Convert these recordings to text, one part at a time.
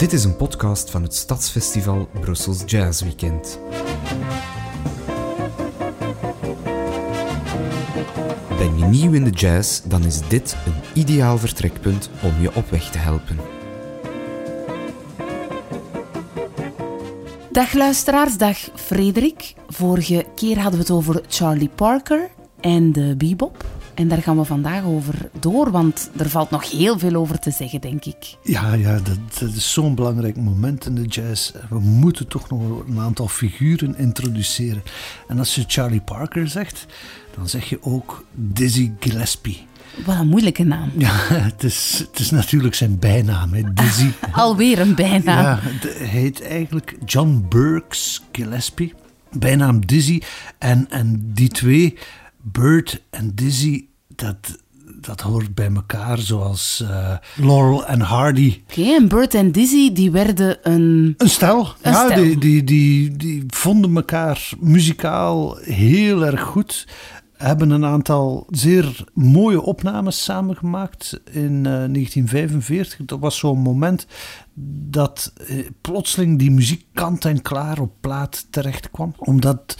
Dit is een podcast van het Stadsfestival Brussels Jazz Weekend. Ben je nieuw in de jazz, dan is dit een ideaal vertrekpunt om je op weg te helpen. Dag luisteraars, dag Frederik. Vorige keer hadden we het over Charlie Parker en de bebop. En daar gaan we vandaag over door, want er valt nog heel veel over te zeggen, denk ik. Ja, ja dat, dat is zo'n belangrijk moment in de jazz. We moeten toch nog een aantal figuren introduceren. En als je Charlie Parker zegt, dan zeg je ook Dizzy Gillespie. Wat een moeilijke naam. Ja, het is, het is natuurlijk zijn bijnaam, hè, Dizzy. Alweer een bijnaam. Ja, hij heet eigenlijk John Burks Gillespie. Bijnaam Dizzy. En, en die twee, Bert en Dizzy, dat, dat hoort bij elkaar. Zoals eh, Laurel en Hardy. Oké, en Bert en Dizzy, die werden een... Een stel. Een ja, stel. Die, die, die, die vonden elkaar muzikaal heel erg goed. Hebben een aantal zeer mooie opnames samengemaakt in eh, 1945. Dat was zo'n moment dat eh, plotseling die muziek kant en klaar op plaat terecht kwam. Omdat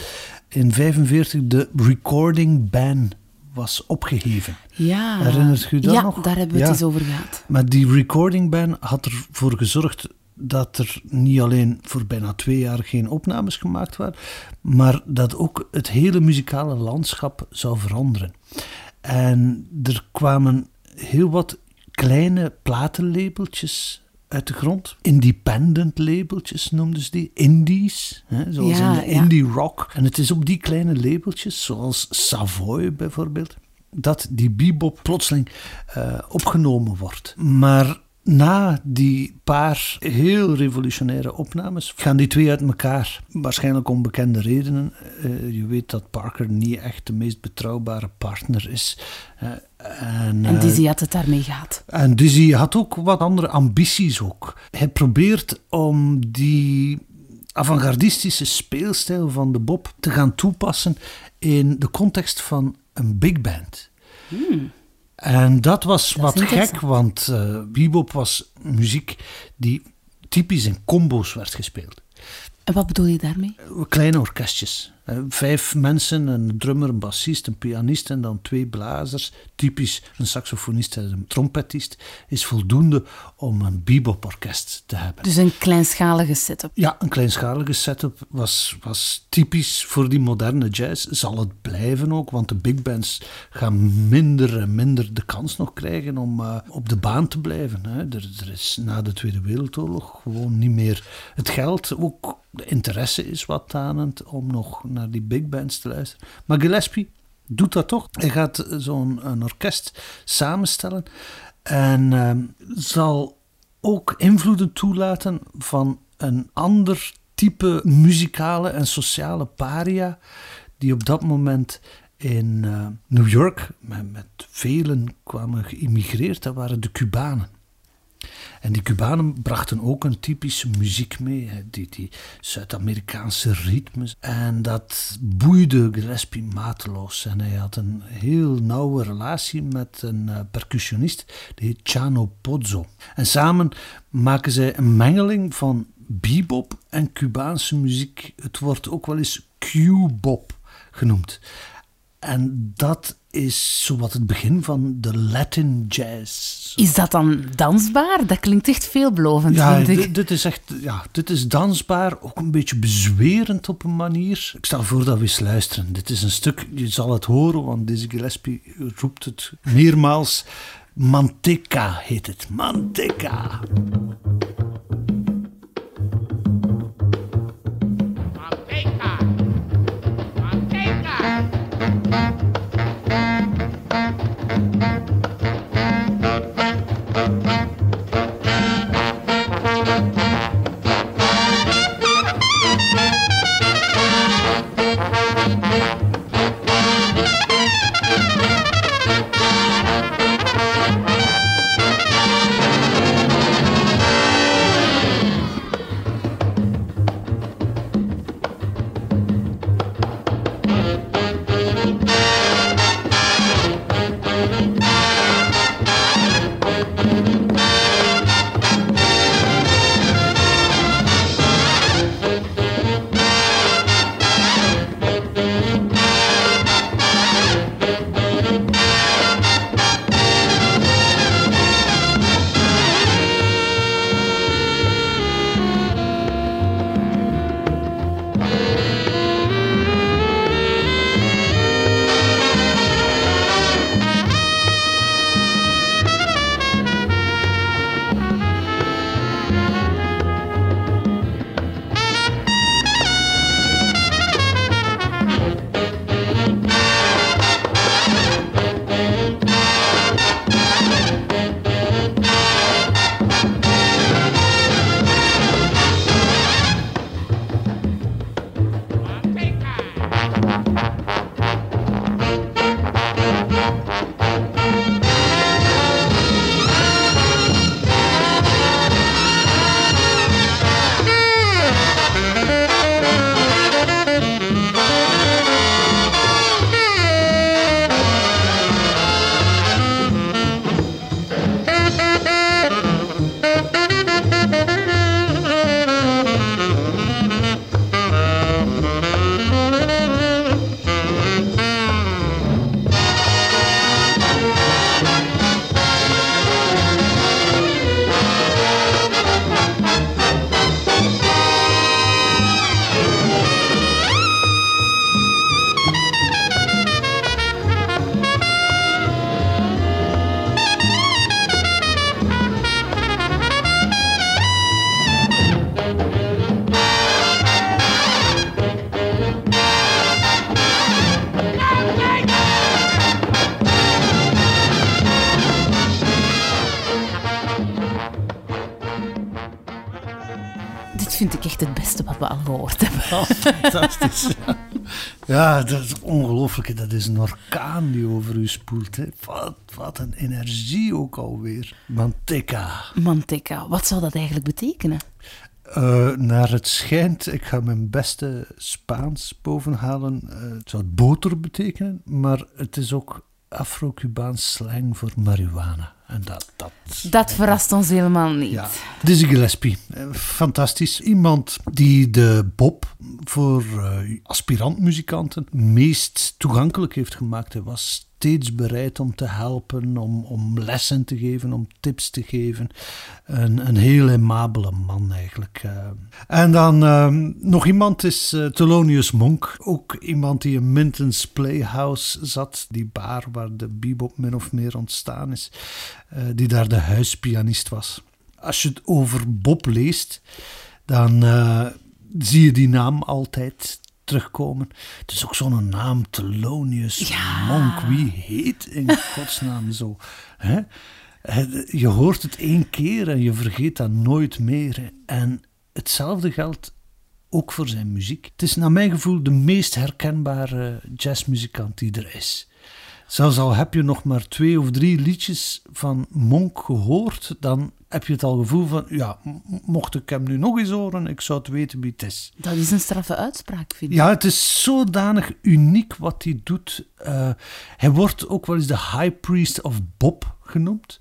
in 1945 de recording ban was opgeheven. Ja. Herinnert u dat ja, nog? daar hebben we het Ja. eens over gehad. Maar die recording ban had ervoor gezorgd dat er niet alleen voor bijna twee jaar geen opnames gemaakt waren, maar dat ook het hele muzikale landschap zou veranderen. En er kwamen heel wat kleine platenlabeltjes uit de grond. Independent labeltjes noemden ze die. Indies, hè, zoals Ja, in de ja. indie rock. En het is op die kleine labeltjes, zoals Savoy bijvoorbeeld, dat die bebop plotseling eh, opgenomen wordt. Maar na die paar heel revolutionaire opnames gaan die twee uit elkaar. Waarschijnlijk om bekende redenen. Eh, je weet dat Parker niet echt de meest betrouwbare partner is. En, En eh, Dizzy had het daarmee gehad. en Dizzy had ook wat andere ambities ook. Hij probeert om die avant-gardistische speelstijl van de Bob te gaan toepassen in de context van een big band. En dat was. Dat wat gek, want eh bebop was muziek die typisch in combo's werd gespeeld. En wat bedoel je daarmee? Kleine orkestjes. Eh, Vijf mensen, een drummer, een bassist, een pianist en dan twee blazers. Typisch een saxofonist en een trompetist is voldoende om een bebop-orkest te hebben. Dus een kleinschalige setup. Ja, een kleinschalige setup was, was typisch voor die moderne jazz. Zal het blijven ook, want de big bands gaan minder en minder de kans nog krijgen om eh, op de baan te blijven. Hè. Er, er is na de Tweede Wereldoorlog gewoon niet meer het geld. Ook de interesse is wat tanend om nog naar die big bands te luisteren. Maar Gillespie doet dat toch. Hij gaat zo'n orkest samenstellen en ehm, zal ook invloeden toelaten van een ander type muzikale en sociale paria die op dat moment in eh, New York met, met velen kwamen geïmmigreerd. Dat waren de Cubanen. En die Cubanen brachten ook een typische muziek mee, die, die Zuid-Amerikaanse ritmes. En dat boeide Gillespie mateloos. En hij had een heel nauwe relatie met een eh, percussionist, die heet Chano Pozzo. En samen maken zij een mengeling van bebop en Cubaanse muziek. Het wordt ook wel eens Q-bop genoemd. En dat is zowat het begin van de Latin jazz. Is dat dan dansbaar? Dat klinkt echt veelbelovend, Ja, vind ik. dit, is echt ja, dit is dansbaar, ook een beetje bezwerend op een manier. Ik stel voor dat we eens luisteren. Dit is een stuk, je zal het horen, want Dizzy Gillespie roept het meermaals. Manteca heet het. Manteca. Ja, dat is ongelooflijk. Dat is een orkaan die over u spoelt. Hè. Wat, wat een energie ook alweer. Manteca. Manteca, wat zou dat eigenlijk betekenen? Uh, naar het schijnt, ik ga mijn beste Spaans bovenhalen. Uh, het zou boter betekenen, maar het is ook Afro-Cubaans slang voor marihuana. En dat, dat, dat verrast ons helemaal niet. Ja. Dizzy Gillespie, eh, fantastisch. Iemand die de Bob voor uh, aspirantmuzikanten meest toegankelijk heeft gemaakt. Hij was steeds bereid om te helpen, om, om lessen te geven, om tips te geven. Een, een heel aimabele man eigenlijk. Uh. En dan uh, nog iemand is uh, Thelonious Monk. Ook iemand die in Minton's Playhouse zat, die bar waar de bebop min of meer ontstaan is. die daar de huispianist was. Als je het over Bob leest, dan zie je die naam altijd terugkomen. Het is ook zo'n naam, Thelonious Monk. Wie heet in godsnaam zo? Hè? Je hoort het één keer en je vergeet dat nooit meer. En hetzelfde geldt ook voor zijn muziek. Het is naar mijn gevoel de meest herkenbare jazzmuzikant die er is. Zelfs al heb je nog maar twee of drie liedjes van Monk gehoord, dan heb je het al gevoel van, ja, mocht ik hem nu nog eens horen, ik zou het weten wie het is. Dat is een straffe uitspraak, vind ik. Ja, het is zodanig uniek wat hij doet. Uh, hij wordt ook wel eens de High Priest of Bob genoemd.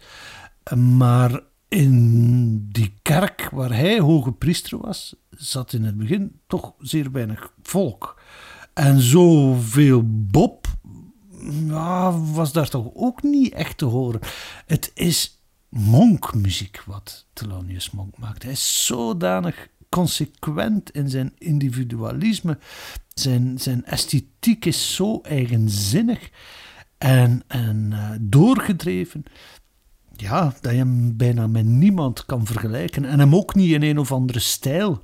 Uh, maar in die kerk waar hij hoge priester was, zat in het begin toch zeer weinig volk. En zoveel Bob ja, was daar toch ook niet echt te horen. Het is monkmuziek wat Thelonious Monk maakt. Hij is zodanig consequent in zijn individualisme. Zijn, zijn esthetiek is zo eigenzinnig en, en uh, doorgedreven. Ja, dat je hem bijna met niemand kan vergelijken. En hem ook niet in een of andere stijl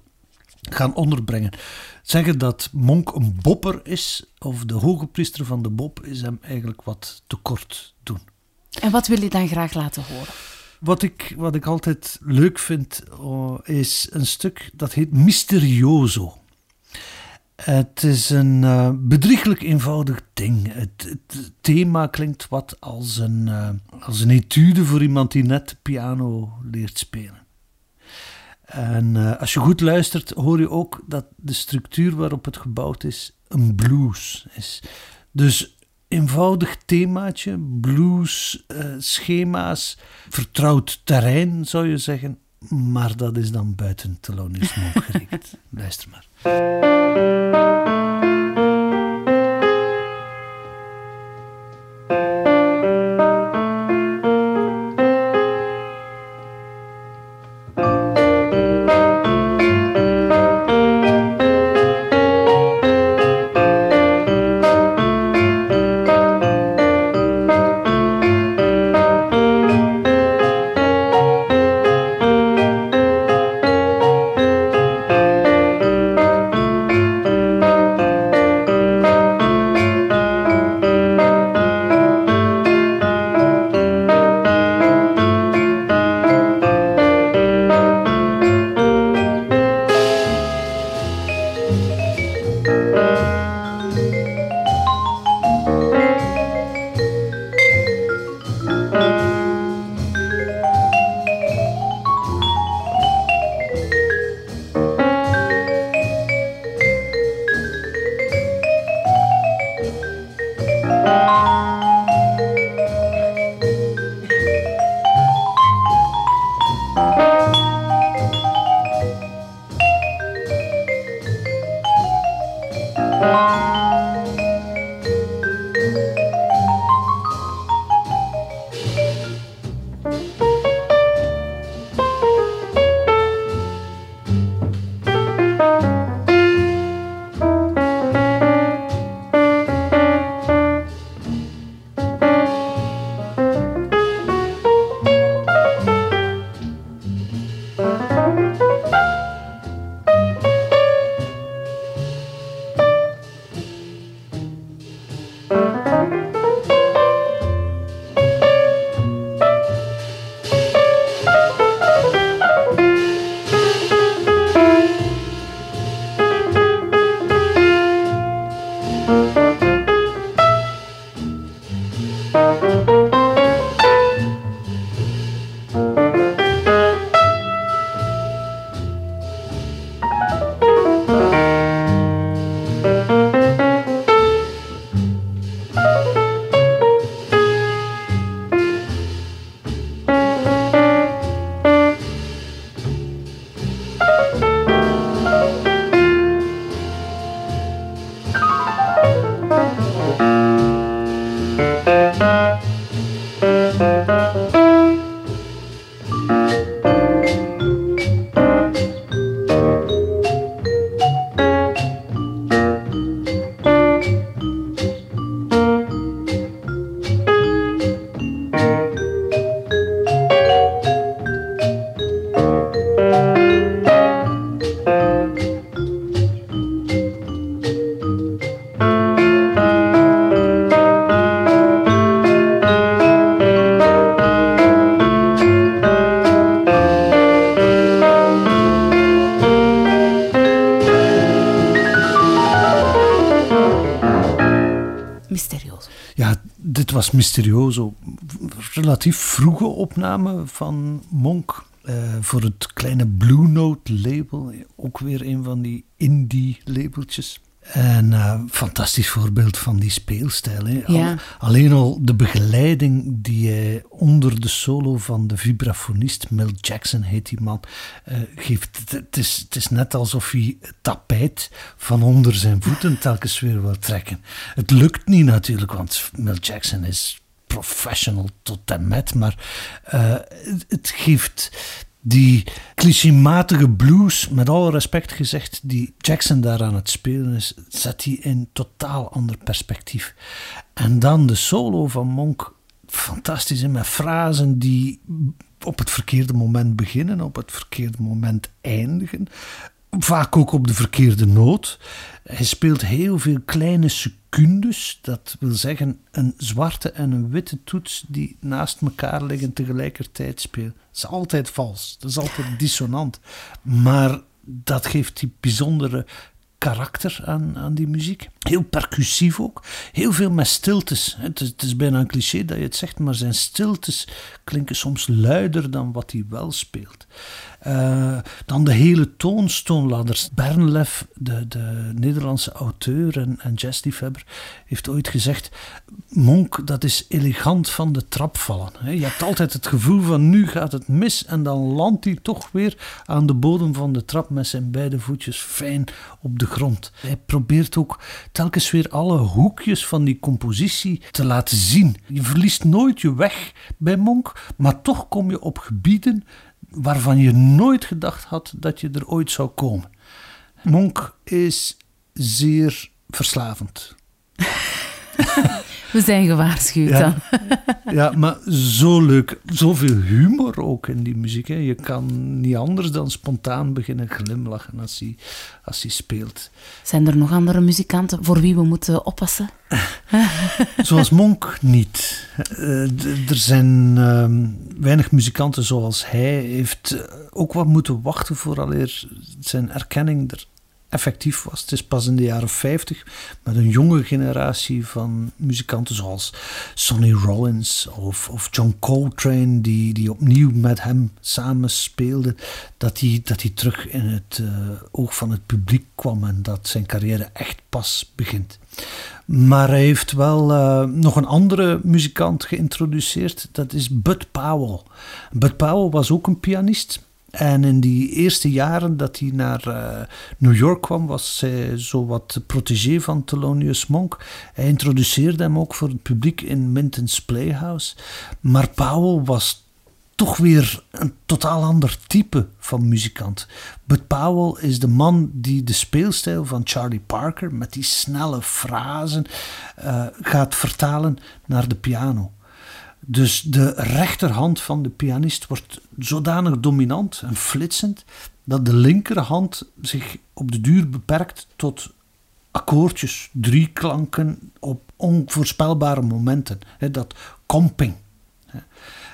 gaan onderbrengen. Zeggen dat Monk een bopper is, of de hoge priester van de Bob, is hem eigenlijk wat tekort doen. En wat wil je dan graag laten horen? Wat ik, wat ik altijd leuk vind, oh, is een stuk dat heet Misterioso. Het is een uh, bedrieglijk eenvoudig ding. Het, thema klinkt wat als een, uh, als een etude voor iemand die net piano leert spelen. En uh, als je goed luistert, hoor je ook dat de structuur waarop het gebouwd is een blues is. Dus eenvoudig themaatje, blues, uh, schema's, vertrouwd terrein zou je zeggen. Maar dat is dan buiten Thelonious Monk gericht. Luister maar. Mysterioso. Relatief vroege opname van Monk eh, voor het kleine Blue Note label. Ook weer een van die indie labeltjes. En eh, fantastisch voorbeeld van die speelstijl. Hè. Al- alleen al de begeleiding die hij onder de solo van de vibrafonist Mel Jackson heet die man, eh, geeft. Het- is, het is net alsof hij het tapijt van onder zijn voeten telkens weer wil trekken. Het lukt niet natuurlijk, want Mel Jackson is professional tot en met, maar eh, het, het geeft die clichématige blues, met alle respect gezegd, die Jackson daar aan het spelen is, zet die in totaal ander perspectief. En dan de solo van Monk, fantastisch, met frasen die op het verkeerde moment beginnen, op het verkeerde moment eindigen. Vaak ook op de verkeerde noot. Hij speelt heel veel kleine secundes. Dat wil zeggen een zwarte en een witte toets die naast elkaar liggen tegelijkertijd spelen. Dat is altijd vals. Dat is altijd dissonant. Maar dat geeft die bijzondere karakter aan, aan die muziek. Heel percussief ook. Heel veel met stiltes. Het is, het is bijna een cliché dat je het zegt, maar zijn stiltes klinken soms luider dan wat hij wel speelt. Eh, dan de hele toonstoonladders. Bernlef, de, de Nederlandse auteur en, en heeft ooit gezegd: Monk, dat is elegant van de trap vallen. Je hebt altijd het gevoel van nu gaat het mis en dan landt hij toch weer aan de bodem van de trap met zijn beide voetjes fijn op de grond. Hij probeert ook telkens weer alle hoekjes van die compositie te laten zien. Je verliest nooit je weg bij Monk, maar toch kom je op gebieden waarvan je nooit gedacht had dat je er ooit zou komen. Monk is zeer verslavend. We zijn gewaarschuwd Ja. dan. Ja, maar zo leuk. Zoveel humor ook in die muziek. Hè. Je kan niet anders dan spontaan beginnen glimlachen als hij, als hij speelt. Zijn er nog andere muzikanten voor wie we moeten oppassen? Zoals Monk niet. Eh, er zijn ehm, weinig muzikanten zoals hij. heeft eh, ook wat moeten wachten vooraleer zijn erkenning er effectief was. Het is pas in de jaren 50 met een jonge generatie van muzikanten zoals Sonny Rollins of, of John Coltrane, die, die opnieuw met hem samen speelden, dat hij, dat hij terug in het eh, oog van het publiek kwam en dat zijn carrière echt pas begint. Maar hij heeft wel eh, nog een andere muzikant geïntroduceerd. Dat is Bud Powell. Bud Powell was ook een pianist. En in die eerste jaren dat hij naar eh, New York kwam, was hij zo wat de protégé van Thelonious Monk. Hij introduceerde hem ook voor het publiek in Minton's Playhouse. Maar Powell was toch weer een totaal ander type van muzikant. Bud Powell is de man die de speelstijl van Charlie Parker met die snelle frasen eh, gaat vertalen naar de piano. Dus de rechterhand van de pianist wordt zodanig dominant en flitsend dat de linkerhand zich op de duur beperkt tot akkoordjes, drie klanken op onvoorspelbare momenten. Dat comping. hè.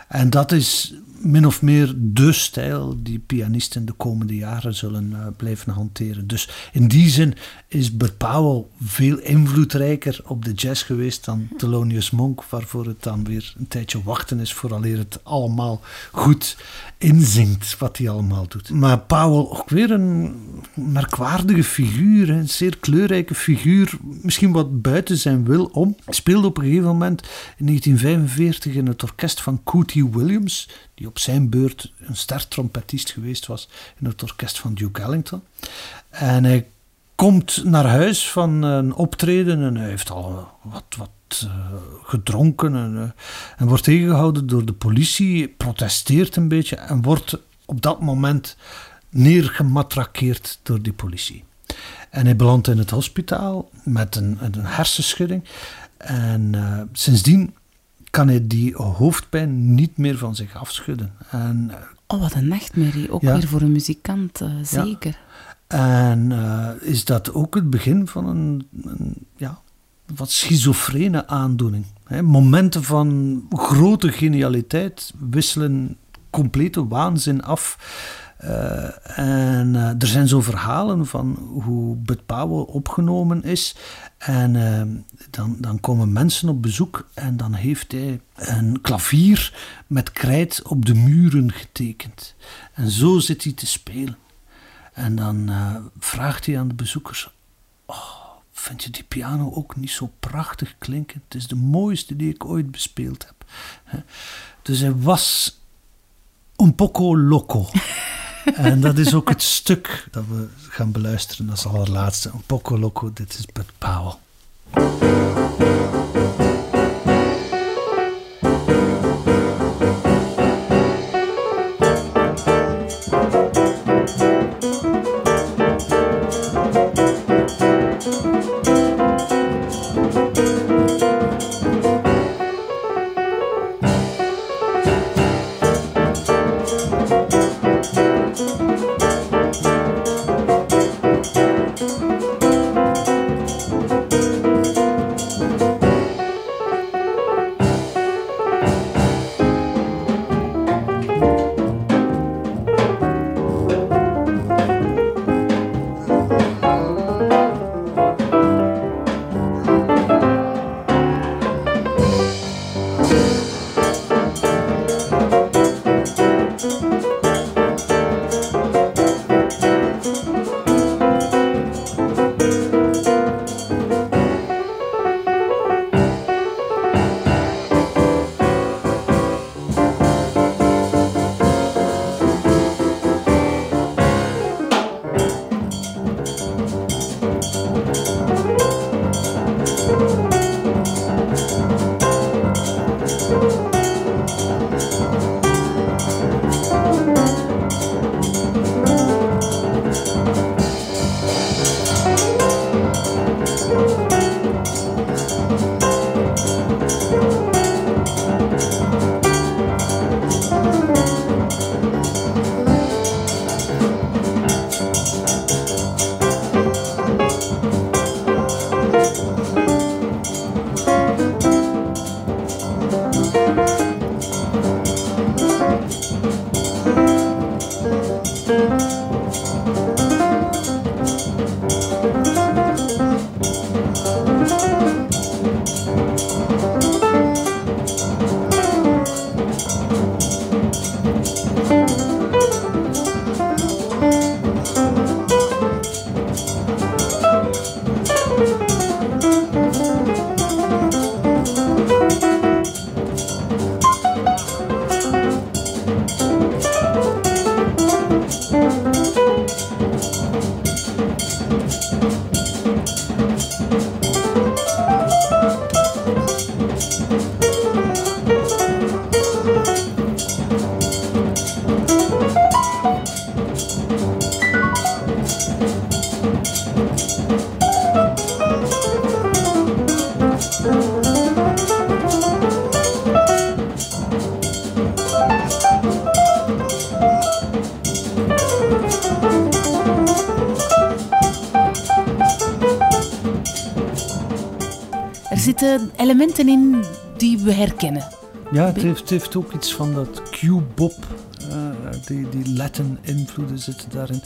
En dat is min of meer de stijl die pianisten de komende jaren zullen eh, blijven hanteren. Dus in die zin is Bud Powell veel invloedrijker op de jazz geweest dan Thelonious Monk, waarvoor het dan weer een tijdje wachten is vooraleer het allemaal goed inzinkt wat hij allemaal doet. Maar Powell ook weer een merkwaardige figuur, een zeer kleurrijke figuur, misschien wat buiten zijn wil om. Hij speelde op een gegeven moment in 1945 in het orkest van Cootie Williams, die op zijn beurt een ster-trompetist geweest was in het orkest van Duke Ellington. En hij komt naar huis van een optreden en hij heeft al wat, wat eh, gedronken en, eh, en wordt tegengehouden door de politie, protesteert een beetje en wordt op dat moment neergematrakeerd door die politie. En hij belandt in het hospitaal met een, een hersenschudding. En eh, sindsdien kan hij die hoofdpijn niet meer van zich afschudden. En, eh, Oh, wat een nachtmerrie. Ook Ja. weer voor een muzikant, eh, zeker. en eh, is dat ook het begin van een, een ja, wat schizofrene aandoening. Hè? Momenten van grote genialiteit wisselen complete waanzin af. Eh, en eh, er zijn zo verhalen van hoe Powell opgenomen is. En eh, dan, dan komen mensen op bezoek en dan heeft hij een klavier met krijt op de muren getekend. En zo zit hij te spelen. En dan vraagt hij aan de bezoekers: oh, Vind je die piano ook niet zo prachtig klinken? Het is de mooiste die ik ooit bespeeld heb. Dus hij was un poco loco. en dat is ook het stuk dat we gaan beluisteren als allerlaatste. Un poco loco, dit is Bud Powell. Er zitten elementen in die we herkennen. Ja, het heeft, het heeft ook iets van dat Q-bop. eh, die, die Latin-invloeden zitten daarin.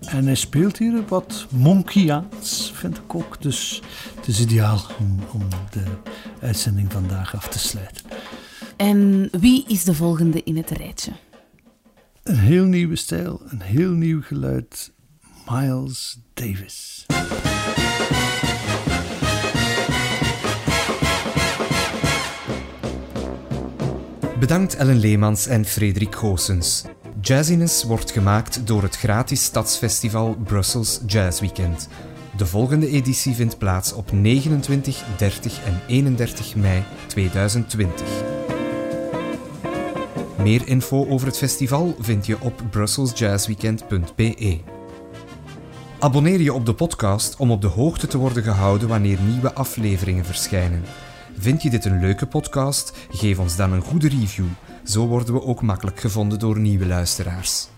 En hij speelt hier wat Monkeyaans, vind ik ook. Dus het is ideaal om, om de uitzending vandaag af te sluiten. En wie is de volgende in het rijtje? Een heel nieuwe stijl, een heel nieuw geluid. Miles Davis. Bedankt Ellen Leemans en Frederik Goossens. Jazziness wordt gemaakt door het gratis stadsfestival Brussels Jazz Weekend. De volgende editie vindt plaats op 29, 30 en 31 mei 2020. Meer info over het festival vind je op brusselsjazzweekend.be. Abonneer je op de podcast om op de hoogte te worden gehouden wanneer nieuwe afleveringen verschijnen. Vind je dit een leuke podcast? Geef ons dan een goede review. Zo worden we ook makkelijk gevonden door nieuwe luisteraars.